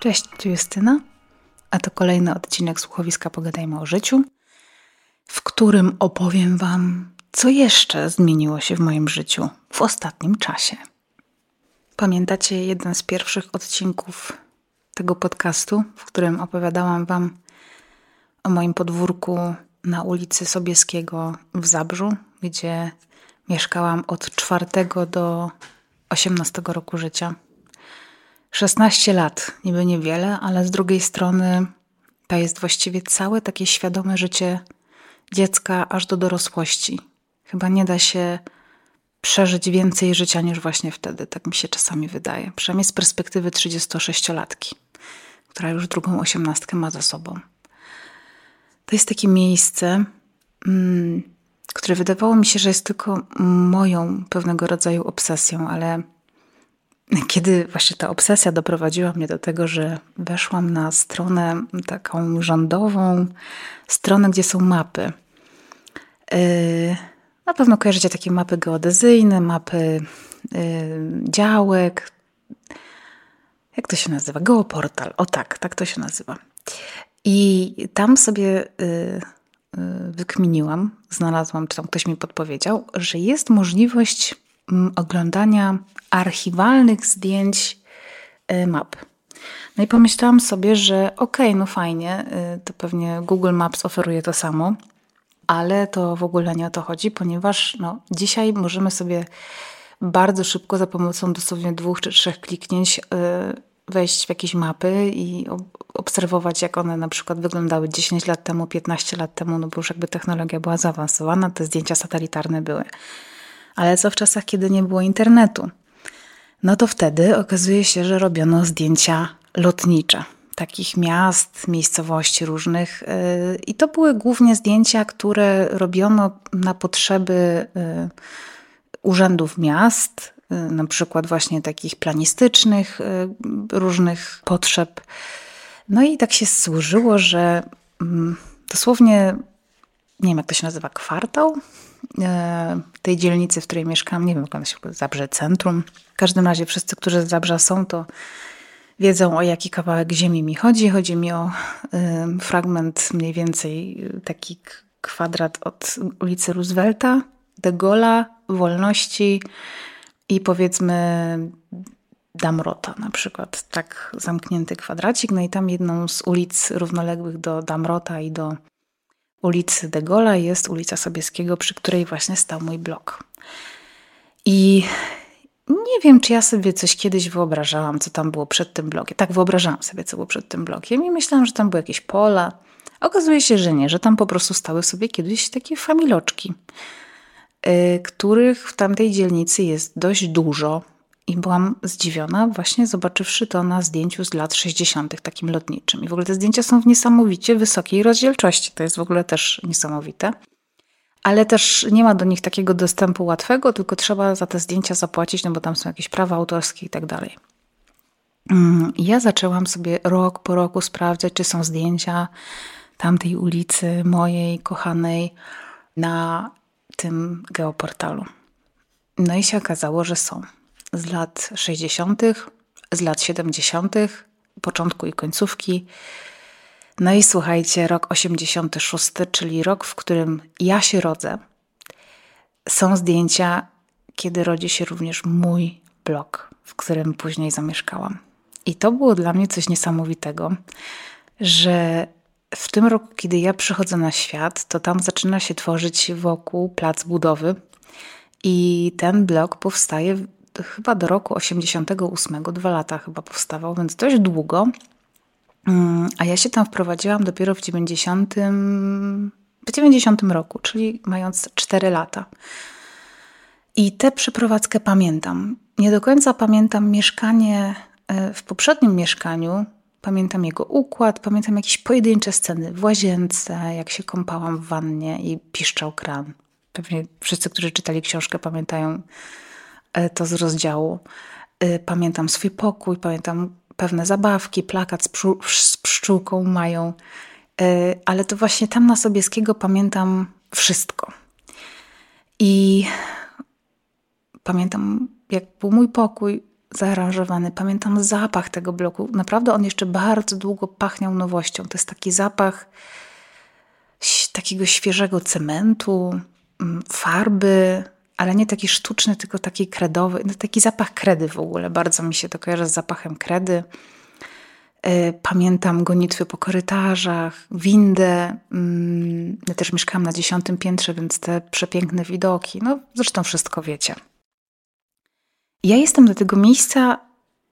Cześć, tu Justyna, a to kolejny odcinek słuchowiska Pogadajmy o życiu, w którym opowiem Wam, co jeszcze zmieniło się w moim życiu w ostatnim czasie. Pamiętacie jeden z pierwszych odcinków tego podcastu, w którym opowiadałam Wam o moim podwórku na ulicy Sobieskiego w Zabrzu, gdzie mieszkałam od czwartego do 18 roku życia. 16 lat, niby niewiele, ale z drugiej strony to jest właściwie całe takie świadome życie dziecka aż do dorosłości. Chyba nie da się przeżyć więcej życia niż właśnie wtedy, tak mi się czasami wydaje. Przynajmniej z perspektywy 36-latki, która już drugą osiemnastkę ma za sobą. To jest takie miejsce, mm, które wydawało mi się, że jest tylko moją pewnego rodzaju obsesją, ale kiedy właśnie ta obsesja doprowadziła mnie do tego, że weszłam na stronę taką rządową, stronę, gdzie są mapy. Yy, na pewno kojarzycie takie mapy geodezyjne, mapy yy, działek. Jak to się nazywa? Geoportal. O tak, tak to się nazywa. I tam sobie yy, wykminiłam, znalazłam, czy tam ktoś mi podpowiedział, że jest możliwość oglądania archiwalnych zdjęć y, map. No i pomyślałam sobie, że okej, okay, no fajnie, y, to pewnie Google Maps oferuje to samo, ale to w ogóle nie o to chodzi, ponieważ no, dzisiaj możemy sobie bardzo szybko za pomocą dosłownie dwóch czy trzech kliknięć y, wejść w jakieś mapy i obserwować, jak one na przykład wyglądały 10 lat temu, 15 lat temu, no bo już jakby technologia była zaawansowana, te zdjęcia satelitarne były. Ale co w czasach, kiedy nie było internetu? No to wtedy okazuje się, że robiono zdjęcia lotnicze takich miast, miejscowości różnych. Y, I to były głównie zdjęcia, które robiono na potrzeby y, urzędów miast, y, na przykład właśnie takich planistycznych, różnych potrzeb. No i tak się służyło, że mm, dosłownie, nie wiem jak to się nazywa, kwartał tej dzielnicy, w której mieszkam, nie wiem, jak ona się Zabrze Centrum. W każdym razie wszyscy, którzy z Zabrza są, to wiedzą o jaki kawałek ziemi mi chodzi. Chodzi mi o y, fragment mniej więcej taki kwadrat od ulicy Roosevelta, De Gaulle'a, Wolności i powiedzmy Damrota na przykład. Tak zamknięty kwadracik. No i tam jedną z ulic równoległych do Damrota i do ulicy De Gaulle'a jest ulica Sobieskiego, przy której właśnie stał mój blok. I nie wiem, czy ja sobie coś kiedyś wyobrażałam, co tam było przed tym blokiem. Tak, wyobrażałam sobie, co było przed tym blokiem i myślałam, że tam były jakieś pola. Okazuje się, że nie, że tam po prostu stały sobie kiedyś takie familoczki, yy, których w tamtej dzielnicy jest dość dużo. I byłam zdziwiona właśnie zobaczywszy to na zdjęciu z lat 60. takim lotniczym. I w ogóle te zdjęcia są w niesamowicie wysokiej rozdzielczości. To jest w ogóle też niesamowite. Ale też nie ma do nich takiego dostępu łatwego, tylko trzeba za te zdjęcia zapłacić, no bo tam są jakieś prawa autorskie i tak dalej. Mm, ja zaczęłam sobie rok po roku sprawdzać, czy są zdjęcia tamtej ulicy mojej kochanej na tym geoportalu. No i się okazało, że są z lat 60., z lat 70., początku i końcówki. No i słuchajcie, rok 86, czyli rok, w którym ja się rodzę. Są zdjęcia, kiedy rodzi się również mój blog, w którym później zamieszkałam. I to było dla mnie coś niesamowitego, że w tym roku, kiedy ja przychodzę na świat, to tam zaczyna się tworzyć wokół plac budowy. I ten blog powstaje chyba do roku 88, dwa lata chyba powstawał, więc dość długo. Mm, a ja się tam wprowadziłam dopiero w 90, w 90 roku, czyli mając 4 lata. I tę przeprowadzkę pamiętam. Nie do końca pamiętam mieszkanie e, w poprzednim mieszkaniu. Pamiętam jego układ, pamiętam jakieś pojedyncze sceny w łazience, jak się kąpałam w wannie i piszczał kran. Pewnie wszyscy, którzy czytali książkę, pamiętają to z rozdziału. E, pamiętam swój pokój, pamiętam pewne zabawki, plakat z, z pszczółką mają, e, ale to właśnie tam na Sobieskiego pamiętam wszystko. I pamiętam, jak był mój pokój, zaaranżowany. Pamiętam zapach tego bloku. Naprawdę on jeszcze bardzo długo pachniał nowością. To jest taki zapach takiego świeżego cementu, mm, farby, ale nie taki sztuczny, tylko taki kredowy. No, taki zapach kredy w ogóle. Bardzo mi się to kojarzy z zapachem kredy. E, pamiętam gonitwy po korytarzach, windę. Mm, ja też mieszkałam na dziesiątym piętrze, więc te przepiękne widoki. No, zresztą wszystko wiecie. Ja jestem do tego miejsca,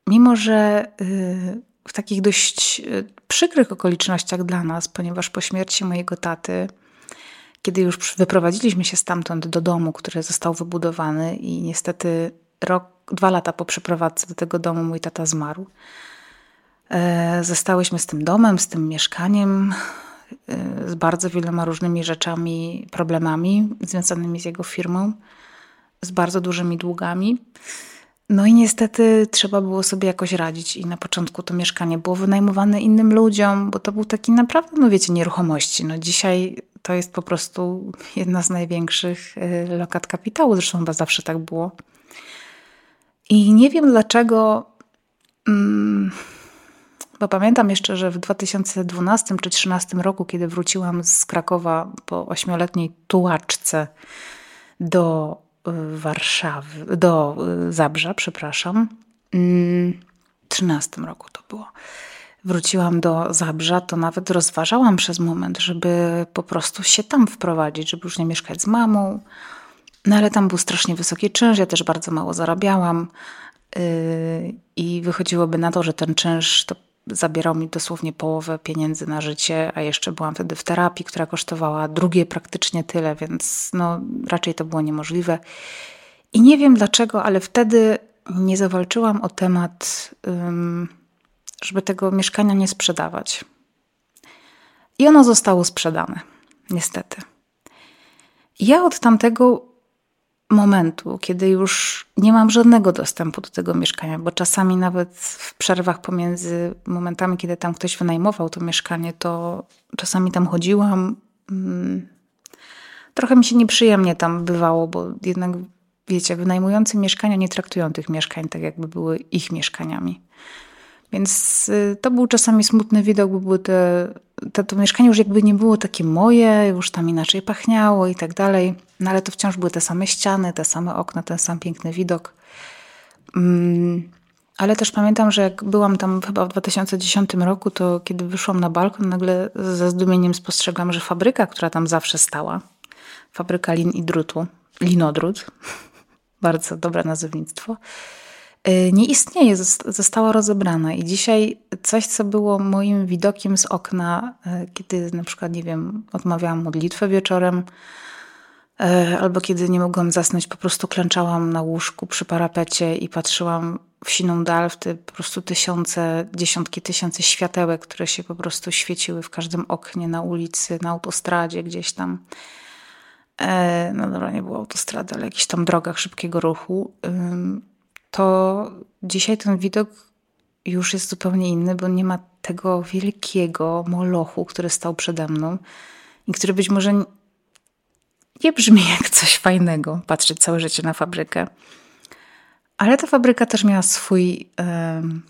mimo że y, w takich dość y, przykrych okolicznościach dla nas, ponieważ po śmierci mojego taty, kiedy już wyprowadziliśmy się stamtąd do domu, który został wybudowany, i niestety rok, dwa lata po przeprowadzce do tego domu mój tata zmarł. E, zostałyśmy z tym domem, z tym mieszkaniem, e, z bardzo wieloma różnymi rzeczami, problemami związanymi z jego firmą, z bardzo dużymi długami. No i niestety trzeba było sobie jakoś radzić i na początku to mieszkanie było wynajmowane innym ludziom, bo to był taki naprawdę, no wiecie, nieruchomości. No dzisiaj to jest po prostu jedna z największych e, lokat kapitału, zresztą chyba zawsze tak było. I nie wiem dlaczego... Mm, bo pamiętam jeszcze, że w 2012 czy 2013 roku, kiedy wróciłam z Krakowa po ośmioletniej tułaczce do y, Warszawy, do y, Zabrza, przepraszam, mm, w 13 roku to było. Wróciłam do Zabrza, to nawet rozważałam przez moment, żeby po prostu się tam wprowadzić, żeby już nie mieszkać z mamą. No ale tam był strasznie wysoki czynsz, ja też bardzo mało zarabiałam. Y, I wychodziłoby na to, że ten czynsz to zabierał mi dosłownie połowę pieniędzy na życie, a jeszcze byłam wtedy w terapii, która kosztowała drugie praktycznie tyle, więc no, raczej to było niemożliwe. I nie wiem dlaczego, ale wtedy nie zawalczyłam o temat, żeby tego mieszkania nie sprzedawać. I ono zostało sprzedane, niestety. Ja od tamtego momentu, kiedy już nie mam żadnego dostępu do tego mieszkania, bo czasami nawet w przerwach pomiędzy momentami, kiedy tam ktoś wynajmował to mieszkanie, to czasami tam chodziłam. Mm, trochę mi się nieprzyjemnie tam bywało, bo jednak wiecie, wynajmujący mieszkania nie traktują tych mieszkań tak, jakby były ich mieszkaniami. Więc y, to był czasami smutny widok, bo były te, te, to mieszkanie już jakby nie było takie moje, już tam inaczej pachniało i tak dalej. No ale to wciąż były te same ściany, te same okna, ten sam piękny widok. Mm, ale też pamiętam, że jak byłam tam chyba w 2010 roku, to kiedy wyszłam na balkon, nagle ze zdumieniem spostrzegłam, że fabryka, która tam zawsze stała, fabryka lin i drutu, linodrut, bardzo dobre nazewnictwo, Y, nie istnieje, została rozebrana. I dzisiaj coś, co było moim widokiem z okna, y, kiedy na przykład, nie wiem, odmawiałam modlitwę wieczorem, albo kiedy nie mogłam zasnąć, po prostu klęczałam na łóżku przy parapecie i patrzyłam w siną dal, w te po prostu tysiące, dziesiątki tysięcy światełek, które się po prostu świeciły w każdym oknie, na ulicy, na autostradzie gdzieś tam. E, no dobra, nie było autostrady, ale jakichś tam drogach szybkiego ruchu to dzisiaj ten widok już jest zupełnie inny, bo nie ma tego wielkiego molochu, który stał przede mną i który być może nie brzmi jak coś fajnego, patrzeć całe życie na fabrykę. Ale ta fabryka też miała swój um,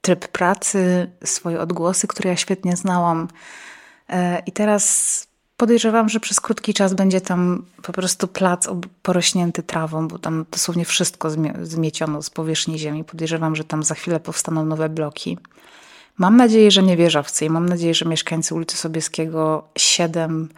tryb pracy, swoje odgłosy, które ja świetnie znałam. E, I teraz Podejrzewam, że przez krótki czas będzie tam po prostu plac porośnięty trawą, bo tam dosłownie wszystko zmieciono z powierzchni ziemi. Podejrzewam, że tam za chwilę powstaną nowe bloki. Mam nadzieję, że nie wieżowcy i mam nadzieję, że mieszkańcy ulicy Sobieskiego 7,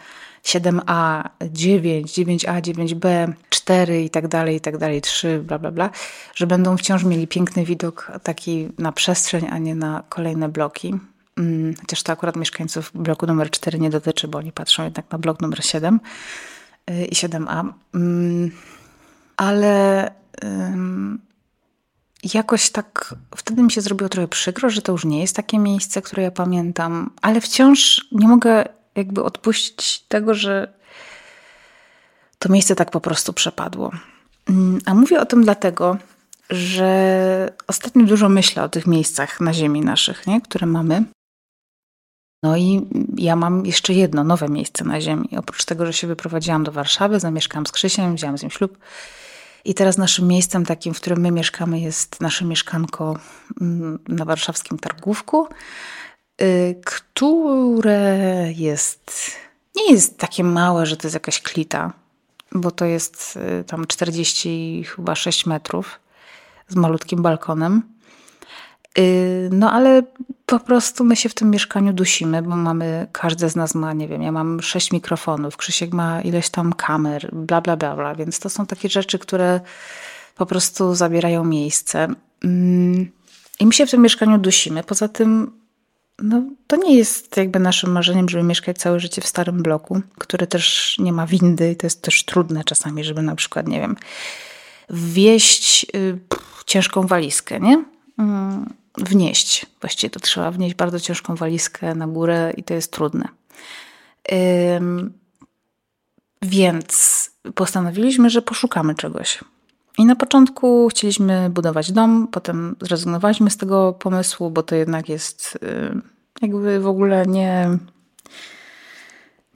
7A, 9, 9A, 9B, 4 i tak dalej, i tak dalej, 3, bla, bla, bla, że będą wciąż mieli piękny widok taki na przestrzeń, a nie na kolejne bloki. Mm, chociaż to akurat mieszkańców bloku numer 4 nie dotyczy, bo oni patrzą jednak na blok numer 7 y, i 7a. Mm, ale jakoś tak wtedy mi się zrobiło trochę przykro, że to już nie jest takie miejsce, które ja pamiętam, ale wciąż nie mogę jakby odpuścić tego, że to miejsce tak po prostu przepadło. Mm, a mówię o tym dlatego, że ostatnio dużo myślę o tych miejscach na ziemi naszych, nie? które mamy. No i ja mam jeszcze jedno nowe miejsce na ziemi. Oprócz tego, że się wyprowadziłam do Warszawy, zamieszkałam z Krzysiem, wzięłam z nim ślub. I teraz naszym miejscem takim, w którym my mieszkamy, jest nasze mieszkanko mm, na warszawskim Targówku, które jest, nie jest takie małe, że to jest jakaś klita, bo to jest y, tam 40 chyba 6 metrów z malutkim balkonem. Y, no ale po prostu my się w tym mieszkaniu dusimy, bo mamy, każdy z nas ma, nie wiem, ja mam sześć mikrofonów, Krzysiek ma ileś tam kamer, bla, bla, bla, bla. Więc to są takie rzeczy, które po prostu zabierają miejsce. Mm, I my się w tym mieszkaniu dusimy. Poza tym, no, to nie jest jakby naszym marzeniem, żeby mieszkać całe życie w starym bloku, który też nie ma windy i to jest też trudne czasami, żeby na przykład, nie wiem, wieść y, ciężką walizkę, nie? Mm, wnieść. Właściwie to trzeba wnieść bardzo ciężką walizkę na górę i to jest trudne. Więc postanowiliśmy, że poszukamy czegoś. I na początku chcieliśmy budować dom, potem zrezygnowaliśmy z tego pomysłu, bo to jednak jest jakby w ogóle nie,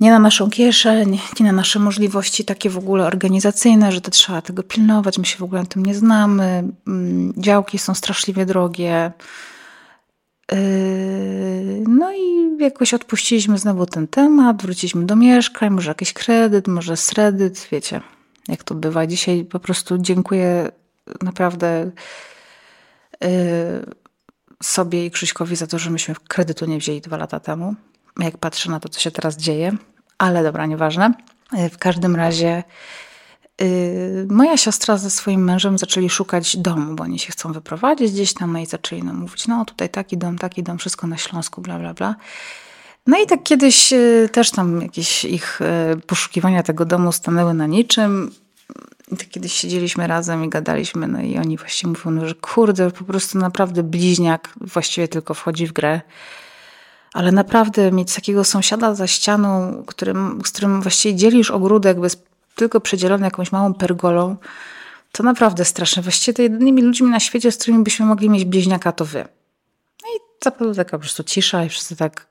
nie na naszą kieszeń, nie na nasze możliwości takie w ogóle organizacyjne, że to trzeba tego pilnować, my się w ogóle na tym nie znamy. Mm, działki są straszliwie drogie. Yy, no i jakoś odpuściliśmy znowu ten temat, wróciliśmy do mieszkań, może jakiś kredyt, może sredyt, wiecie, jak to bywa. Dzisiaj po prostu dziękuję naprawdę yy, sobie i Krzyśkowi za to, że myśmy kredytu nie wzięli dwa lata temu. Jak patrzę na to, co się teraz dzieje, ale dobra, nieważne. W każdym razie yy, moja siostra ze swoim mężem zaczęli szukać domu, bo oni się chcą wyprowadzić gdzieś tam, no i zaczęli nam mówić, no tutaj taki dom, taki dom, wszystko na Śląsku, bla, bla, bla. No i tak kiedyś yy, też tam jakieś ich yy, poszukiwania tego domu stanęły na niczym. I tak kiedyś siedzieliśmy razem i gadaliśmy, no i oni właśnie mówią, no, że kurde, po prostu naprawdę bliźniak właściwie tylko wchodzi w grę. Ale naprawdę mieć takiego sąsiada za ścianą, którym, z którym właściwie dzielisz ogródek bez tylko przedzielony jakąś małą pergolą, to naprawdę straszne. Właściwie to jedynymi ludźmi na świecie, z którymi byśmy mogli mieć bliźniaka, to wy. No i zapadła taka po prostu cisza i wszyscy tak,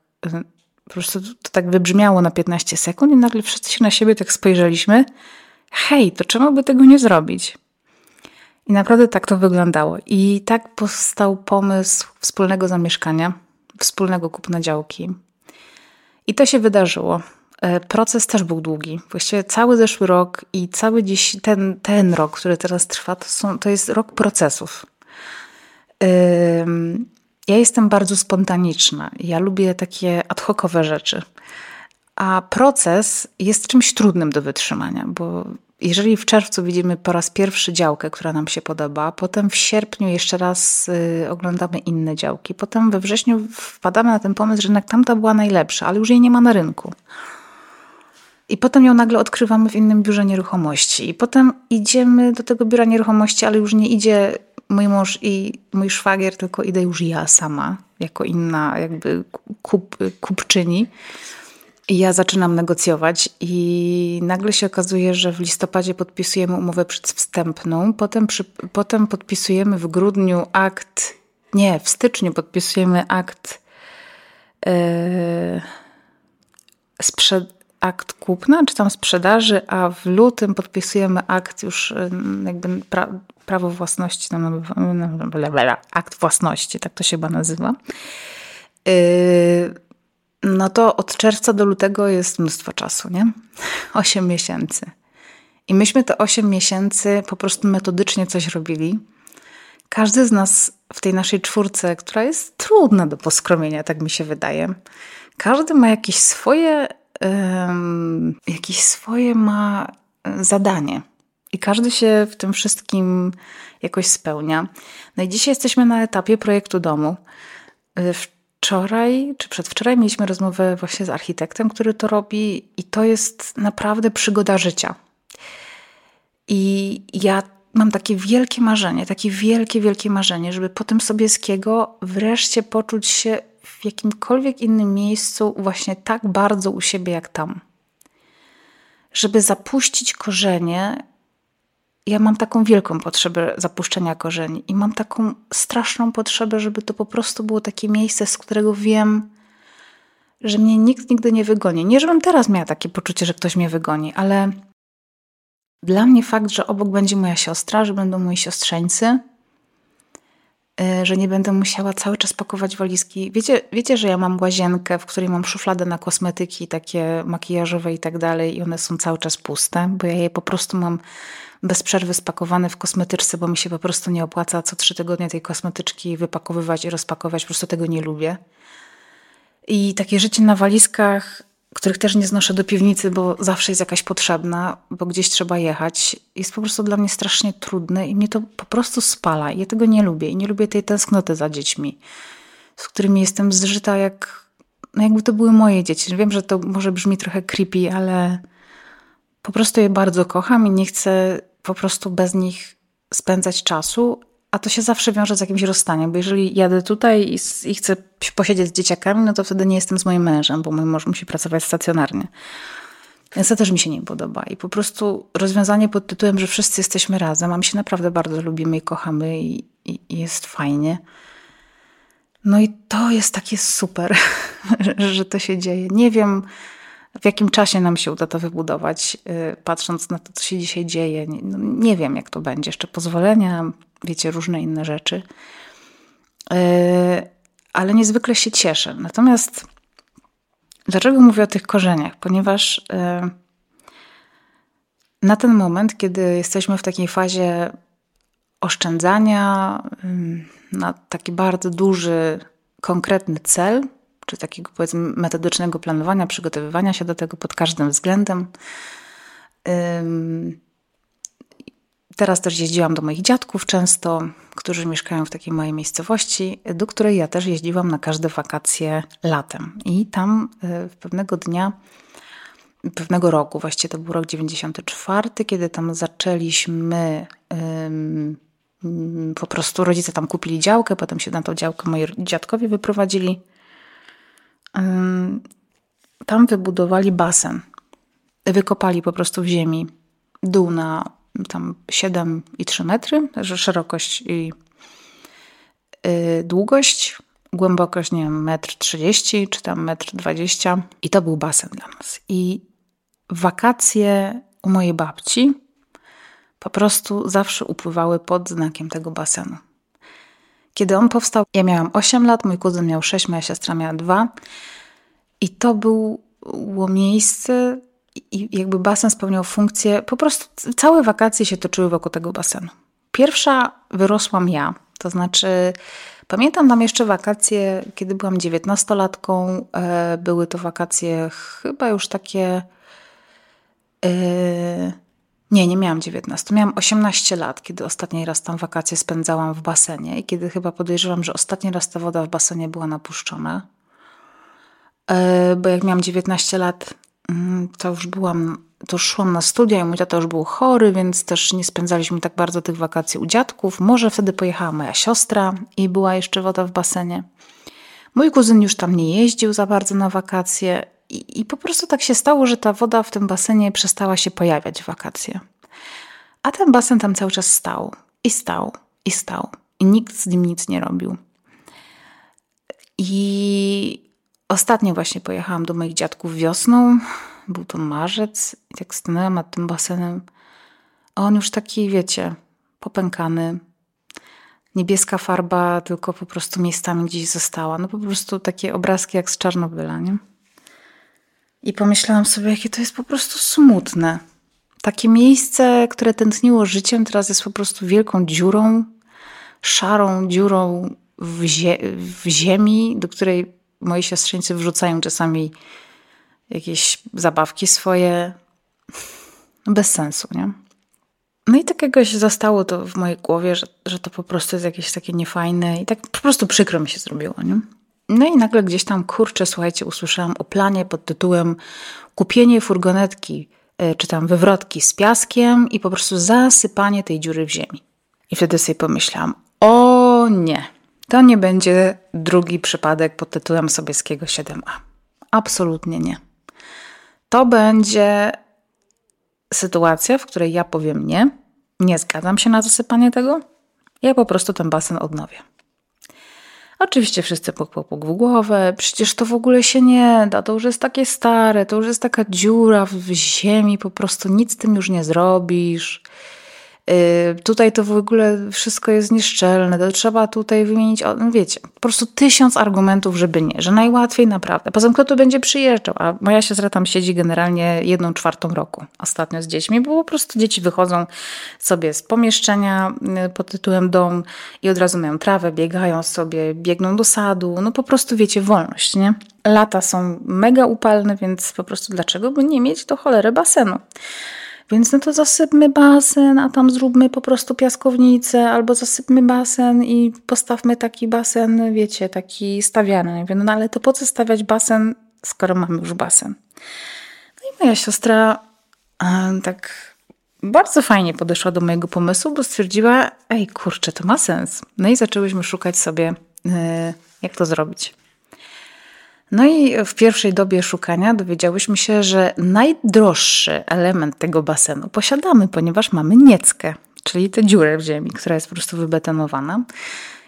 po prostu to tak wybrzmiało na 15 sekund i nagle wszyscy się na siebie tak spojrzeliśmy. Hej, to czemu by tego nie zrobić? I naprawdę tak to wyglądało. I tak powstał pomysł wspólnego zamieszkania wspólnego kupna działki. I to się wydarzyło. E, proces też był długi. Właściwie cały zeszły rok i cały dziś ten, ten rok, który teraz trwa, to, są, to jest rok procesów. Ja jestem bardzo spontaniczna. Ja lubię takie ad hocowe rzeczy. A proces jest czymś trudnym do wytrzymania, bo jeżeli w czerwcu widzimy po raz pierwszy działkę, która nam się podoba, potem w sierpniu jeszcze raz y, oglądamy inne działki, potem we wrześniu wpadamy na ten pomysł, że jednak tamta była najlepsza, ale już jej nie ma na rynku. I potem ją nagle odkrywamy w innym biurze nieruchomości. I potem idziemy do tego biura nieruchomości, ale już nie idzie mój mąż i mój szwagier, tylko idę już ja sama, jako inna jakby kup, kupczyni. I ja zaczynam negocjować i nagle się okazuje, że w listopadzie podpisujemy umowę przedwstępną, potem, przy, potem podpisujemy w grudniu akt, nie, w styczniu podpisujemy akt yy, sprzed, akt kupna, czy tam sprzedaży, a w lutym podpisujemy akt już e, jakby pra, prawo własności, tam, akt własności, tak to się chyba nazywa. Yy, no to od czerwca do lutego jest mnóstwo czasu, nie? Osiem miesięcy. I myśmy te osiem miesięcy po prostu metodycznie coś robili. Każdy z nas w tej naszej czwórce, która jest trudna do poskromienia, tak mi się wydaje, każdy ma jakieś swoje, um, jakieś swoje ma zadanie. I każdy się w tym wszystkim jakoś spełnia. No i dzisiaj jesteśmy na etapie projektu domu. W wczoraj czy przedwczoraj mieliśmy rozmowę właśnie z architektem, który to robi, i to jest naprawdę przygoda życia. I ja mam takie wielkie marzenie, takie wielkie, wielkie marzenie, żeby po tym Sobieskiego wreszcie poczuć się w jakimkolwiek innym miejscu, właśnie tak bardzo u siebie jak tam. Żeby zapuścić korzenie ja mam taką wielką potrzebę zapuszczenia korzeni i mam taką straszną potrzebę, żeby to po prostu było takie miejsce, z którego wiem, że mnie nikt nigdy nie wygoni. Nie, żebym teraz miała takie poczucie, że ktoś mnie wygoni, ale dla mnie fakt, że obok będzie moja siostra, że będą moi siostrzeńcy, y, że nie będę musiała cały czas pakować walizki. Wiecie, wiecie, że ja mam łazienkę, w której mam szufladę na kosmetyki, takie makijażowe i tak dalej, i one są cały czas puste, bo ja je po prostu mam bez przerwy spakowane w kosmetyczce, bo mi się po prostu nie opłaca co trzy tygodnie tej kosmetyczki wypakowywać i rozpakować. Po prostu tego nie lubię. I takie życie na walizkach, których też nie znoszę do piwnicy, bo zawsze jest jakaś potrzebna, bo gdzieś trzeba jechać, jest po prostu dla mnie strasznie trudne i mnie to po prostu spala. Ja tego nie lubię i nie lubię tej tęsknoty za dziećmi, z którymi jestem zżyta jak, no jakby to były moje dzieci. Wiem, że to może brzmi trochę creepy, ale po prostu je bardzo kocham i nie chcę po prostu bez nich spędzać czasu, a to się zawsze wiąże z jakimś rozstaniem, bo jeżeli jadę tutaj i, chcę posiedzieć z dzieciakami, no to wtedy nie jestem z moim mężem, bo mój mąż musi pracować stacjonarnie. Więc to też mi się nie podoba. I po prostu rozwiązanie pod tytułem, że wszyscy jesteśmy razem, a my się naprawdę bardzo lubimy i kochamy i, i, i jest fajnie. No i to jest takie super, że to się dzieje. Nie wiem, w jakim czasie nam się uda to wybudować, y, patrząc na to, co się dzisiaj dzieje. Nie, no, nie wiem, jak to będzie. Jeszcze pozwolenia, wiecie, różne inne rzeczy. Y, ale niezwykle się cieszę. Natomiast dlaczego mówię o tych korzeniach? Ponieważ y, na ten moment, kiedy jesteśmy w takiej fazie oszczędzania na taki bardzo duży, konkretny cel, czy takiego powiedzmy metodycznego planowania, przygotowywania się do tego pod każdym względem. Teraz też jeździłam do moich dziadków często, którzy mieszkają w takiej małej miejscowości, do której ja też jeździłam na każde wakacje latem. I tam y, pewnego dnia, pewnego roku, właściwie to był rok 94, kiedy tam zaczęliśmy po prostu rodzice tam kupili działkę, potem się na tą działkę moi dziadkowie wyprowadzili tam wybudowali basen. Wykopali po prostu w ziemi dół na tam 7,3 metry, szerokość i y, długość, głębokość, nie wiem, 1,30 m czy tam 1,20 m. I to był basen dla nas. I wakacje u mojej babci po prostu zawsze upływały pod znakiem tego basenu. Kiedy on powstał, ja miałam 8 lat, mój kuzyn miał 6, moja siostra miała 2. I to było miejsce, i jakby basen spełniał funkcję, po prostu całe wakacje się toczyły wokół tego basenu. Pierwsza wyrosłam ja, to znaczy pamiętam tam jeszcze wakacje, kiedy byłam dziewiętnastolatką. E, były to wakacje chyba już takie. Yy, nie, nie miałam 19. Miałam 18 lat, kiedy ostatni raz tam wakacje spędzałam w basenie i kiedy chyba podejrzewam, że ostatni raz ta woda w basenie była napuszczona. E, bo jak miałam 19 lat, mm, to już byłam, to już szłam na studia i mój tata już był chory, więc też nie spędzaliśmy tak bardzo tych wakacji u dziadków. Może wtedy pojechała moja siostra i była jeszcze woda w basenie. Mój kuzyn już tam nie jeździł za bardzo na wakacje i, po prostu tak się stało, że ta woda w tym basenie przestała się pojawiać w wakacje. A ten basen tam cały czas stał i stał i stał. I nikt z nim nic nie robił. I ostatnio właśnie pojechałam do moich dziadków wiosną. Był to marzec i tak stanęłam nad tym basenem. A on już taki, wiecie, popękany. Niebieska farba tylko po prostu miejscami gdzieś została. No po prostu takie obrazki jak z Czarnobyla, nie? I pomyślałam sobie, jakie to jest po prostu smutne. Takie miejsce, które tętniło życiem, teraz jest po prostu wielką dziurą, szarą dziurą w, zie w ziemi, do której moi siostrzeńcy wrzucają czasami jakieś zabawki swoje. Bez sensu, nie? No i tak jakoś zostało to w mojej głowie, że, że to po prostu jest jakieś takie niefajne i tak po prostu przykro mi się zrobiło, nie? No i nagle gdzieś tam, kurczę, słuchajcie, usłyszałam o planie pod tytułem kupienie furgonetki, e, czy tam wywrotki z piaskiem i po prostu zasypanie tej dziury w ziemi. I wtedy sobie pomyślałam, o nie, to nie będzie drugi przypadek pod tytułem Sobieskiego 7a. Absolutnie nie. To będzie sytuacja, w której ja powiem nie, nie zgadzam się na zasypanie tego, ja po prostu ten basen odnowię. Oczywiście wszyscy puk, puk, puk w głowę. Przecież to w ogóle się nie da. To już jest takie stare, to już jest taka dziura w ziemi, po prostu nic z tym już nie zrobisz. Y, tutaj to w ogóle wszystko jest nieszczelne, to trzeba tutaj wymienić, no wiecie, po prostu tysiąc argumentów, żeby nie, że najłatwiej naprawdę. Poza tym kto tu będzie przyjeżdżał, a moja siostra tam siedzi generalnie jedną czwartą roku ostatnio z dziećmi, bo po prostu dzieci wychodzą sobie z pomieszczenia y, pod tytułem dom i od razu mają trawę, biegają sobie, biegną do sadu, no po prostu wiecie, wolność, nie? Lata są mega upalne, więc po prostu dlaczego by nie mieć do cholery basenu? Więc no to zasypmy basen, a tam zróbmy po prostu piaskownicę, albo zasypmy basen i postawmy taki basen, wiecie, taki stawiany. Mówię, no ale to po co stawiać basen, skoro mamy już basen? No i moja siostra tak bardzo fajnie podeszła do mojego pomysłu, bo stwierdziła, ej kurczę, to ma sens. No i zaczęłyśmy szukać sobie, y, jak to zrobić. No i w pierwszej dobie szukania dowiedziałyśmy się, że najdroższy element tego basenu posiadamy, ponieważ mamy nieckę, czyli tę dziurę w ziemi, która jest po prostu wybetonowana.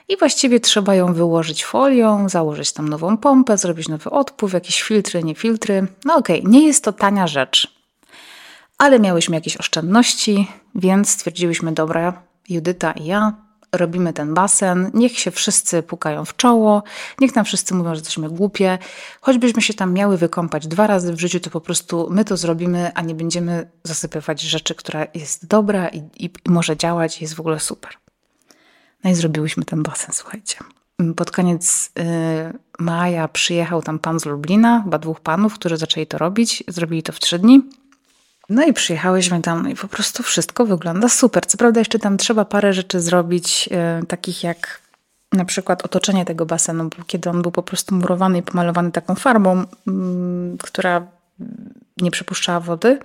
I właściwie trzeba ją wyłożyć folią, założyć tam nową pompę, zrobić nowy odpływ, jakieś filtry, nie filtry. No okej, okay, nie jest to tania rzecz. Ale miałyśmy jakieś oszczędności, więc stwierdziłyśmy, dobra, Judyta i ja robimy ten basen, niech się wszyscy pukają w czoło, niech nam wszyscy mówią, że jesteśmy głupie. Choćbyśmy się tam miały wykąpać dwa razy w życiu, to po prostu my to zrobimy, a nie będziemy zasypywać rzeczy, która jest dobra i, i, i może działać i jest w ogóle super. No i zrobiłyśmy ten basen, słuchajcie. Pod koniec y, maja przyjechał tam pan z Lublina, chyba dwóch panów, którzy zaczęli to robić. Zrobili to w trzy dni. No i przyjechałyśmy tam i po prostu wszystko wygląda super. Co prawda jeszcze tam trzeba parę rzeczy zrobić, yy, takich jak na przykład otoczenie tego basenu, kiedy on był po prostu murowany i pomalowany taką farbą, yy, która nie przypuszczała wody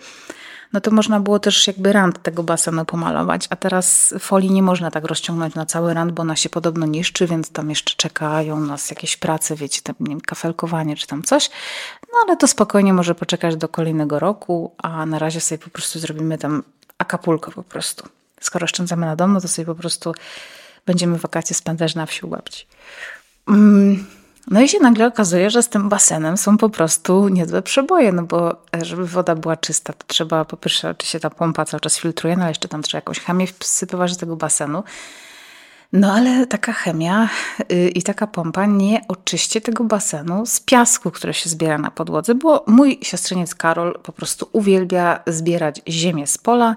no to można było też jakby rand tego basenu pomalować, a teraz folii nie można tak rozciągnąć na cały rand, bo ona się podobno niszczy, więc tam jeszcze czekają nas jakieś prace, wiecie, tam, nie kafelkowanie czy tam coś. No ale to spokojnie może poczekać do kolejnego roku, a na razie sobie po prostu zrobimy tam akapulko po prostu. Skoro oszczędzamy na dom, no to sobie po prostu będziemy wakacje spędzać na wsi u babci. Mm. No i się nagle okazuje, że z tym basenem są po prostu niezłe przeboje, no bo e, żeby woda była czysta, to trzeba po pierwsze, oczywiście ta pompa cały czas filtruje, no ale jeszcze tam trzeba jakąś chemię wsypywać do tego basenu. No ale taka chemia yy, i taka pompa nie oczyści tego basenu z piasku, który się zbiera na podłodze, bo mój siostrzeniec Karol po prostu uwielbia zbierać ziemię z pola,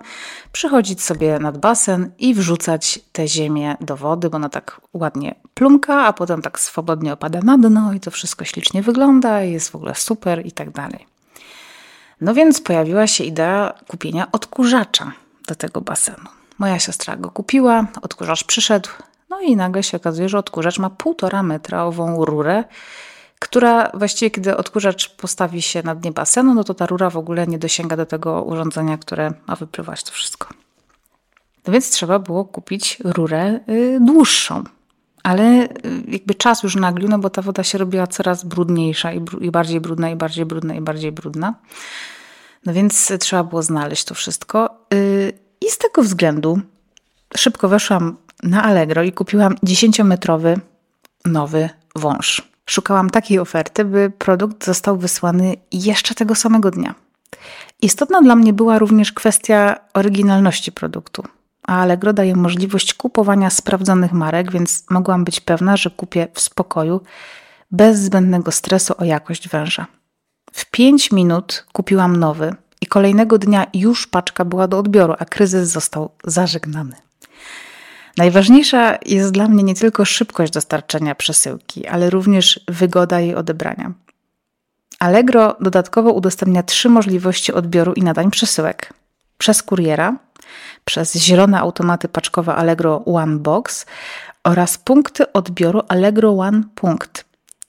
przychodzić sobie nad basen i wrzucać tę ziemię do wody, bo ona tak ładnie plumka, a potem tak swobodnie opada na dno i to wszystko ślicznie wygląda jest w ogóle super i tak dalej. No więc pojawiła się idea kupienia odkurzacza do tego basenu. Moja siostra go kupiła, odkurzacz przyszedł, no i nagle się okazuje, że odkurzacz ma półtora metrową rurę, która właściwie, kiedy odkurzacz postawi się na dnie basenu, no to ta rura w ogóle nie dosięga do tego urządzenia, które ma wypływać to wszystko. No więc trzeba było kupić rurę y, dłuższą. Ale y, jakby czas już naglił, no bo ta woda się robiła coraz brudniejsza i, i bardziej brudna, i bardziej brudna, i bardziej brudna. No więc trzeba było znaleźć to wszystko. Y, I z tego względu szybko weszłam na Allegro i kupiłam 10-metrowy nowy wąż. Szukałam takiej oferty, by produkt został wysłany jeszcze tego samego dnia. Istotna dla mnie była również kwestia oryginalności produktu. A Allegro daje możliwość kupowania sprawdzonych marek, więc mogłam być pewna, że kupię w spokoju, bez zbędnego stresu o jakość węża. W 5 minut kupiłam nowy i kolejnego dnia już paczka była do odbioru, a kryzys został zażegnany. Najważniejsza jest dla mnie nie tylko szybkość dostarczenia przesyłki, ale również wygoda jej odebrania. Allegro dodatkowo udostępnia trzy możliwości odbioru i nadań przesyłek: przez kuriera, przez zielone automaty paczkowe Allegro One Box oraz punkty odbioru Allegro One Punkt.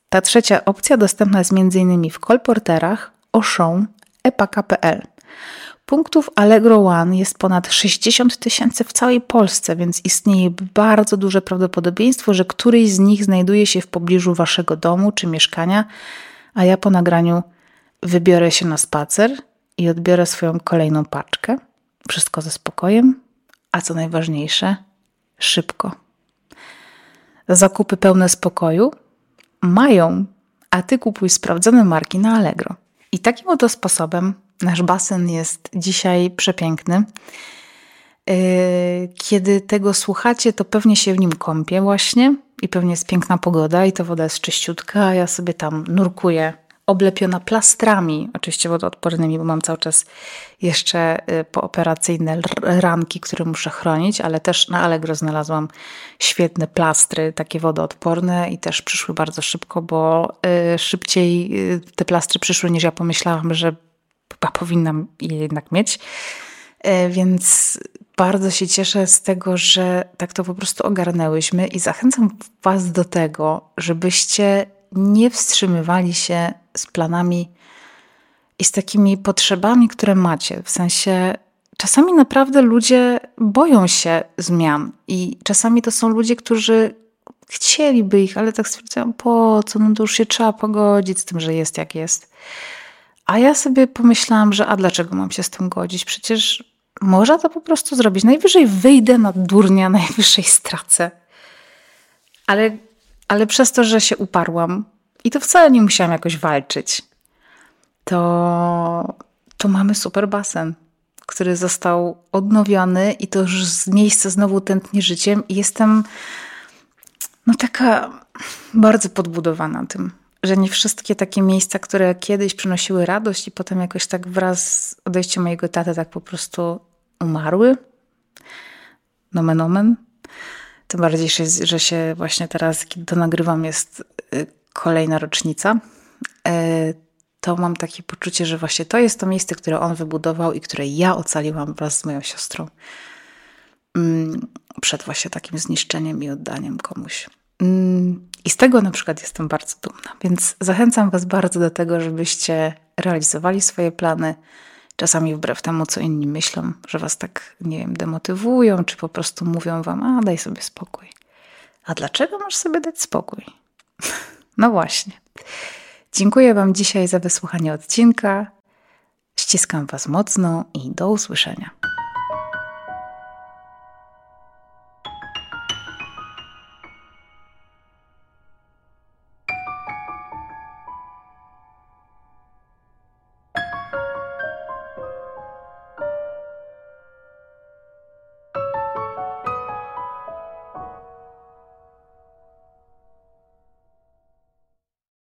Ta trzecia opcja dostępna jest m.in. w kolporterach, Auchan, epaka.pl. Punktów Allegro One jest ponad 60 tysięcy w całej Polsce, więc istnieje bardzo duże prawdopodobieństwo, że któryś z nich znajduje się w pobliżu waszego domu czy mieszkania, a ja po nagraniu wybiorę się na spacer i odbiorę swoją kolejną paczkę. Wszystko ze spokojem, a co najważniejsze, szybko. zakupy pełne spokoju mają, a ty kupuj sprawdzone marki na Allegro. I takim oto sposobem nasz basen jest dzisiaj przepiękny. Yy, kiedy tego słuchacie, to pewnie się w nim kąpię właśnie i pewnie jest piękna pogoda i ta woda jest czyściutka, a ja sobie tam nurkuję oblepiona plastrami, oczywiście wodoodpornymi, bo mam cały czas jeszcze y, pooperacyjne ranki, które muszę chronić, ale też na Allegro znalazłam świetne plastry, takie wodoodporne i też przyszły bardzo szybko, bo y, szybciej y, te plastry przyszły niż ja pomyślałam, że chyba powinnam je jednak mieć. Więc bardzo się cieszę z tego, że tak to po prostu ogarnęłyśmy i zachęcam Was do tego, żebyście nie wstrzymywali się z planami i z takimi potrzebami, które macie. W sensie, czasami naprawdę ludzie boją się zmian, i czasami to są ludzie, którzy chcieliby ich, ale tak stwierdzają, po co, no to już się trzeba pogodzić z tym, że jest jak jest. A ja sobie pomyślałam, że a dlaczego mam się z tym godzić? Przecież można to po prostu zrobić. Najwyżej wyjdę na durnia, najwyżej stracę. Ale ale przez to, że się uparłam i to wcale nie musiałam jakoś walczyć, to, to mamy super basen, który został odnowiony i to już z miejsca znowu tętni życiem i jestem no taka bardzo podbudowana tym, że nie wszystkie takie miejsca, które kiedyś przynosiły radość i potem jakoś tak wraz z odejściem mojego taty tak po prostu umarły. Nomen omen tym bardziej, że się właśnie teraz, kiedy to nagrywam, jest y, kolejna rocznica. Y, to mam takie poczucie, że właśnie to jest to miejsce, które on wybudował i które ja ocaliłam wraz z moją siostrą mm, przed właśnie takim zniszczeniem i oddaniem komuś. Mm, I z tego na przykład jestem bardzo dumna, więc zachęcam Was bardzo do tego, żebyście realizowali swoje plany, Czasami wbrew temu, co inni myślą, że was tak, nie wiem, demotywują, czy po prostu mówią wam, a daj sobie spokój. A dlaczego masz sobie dać spokój? No właśnie. Dziękuję Wam dzisiaj za wysłuchanie odcinka. Ściskam Was mocno i do usłyszenia.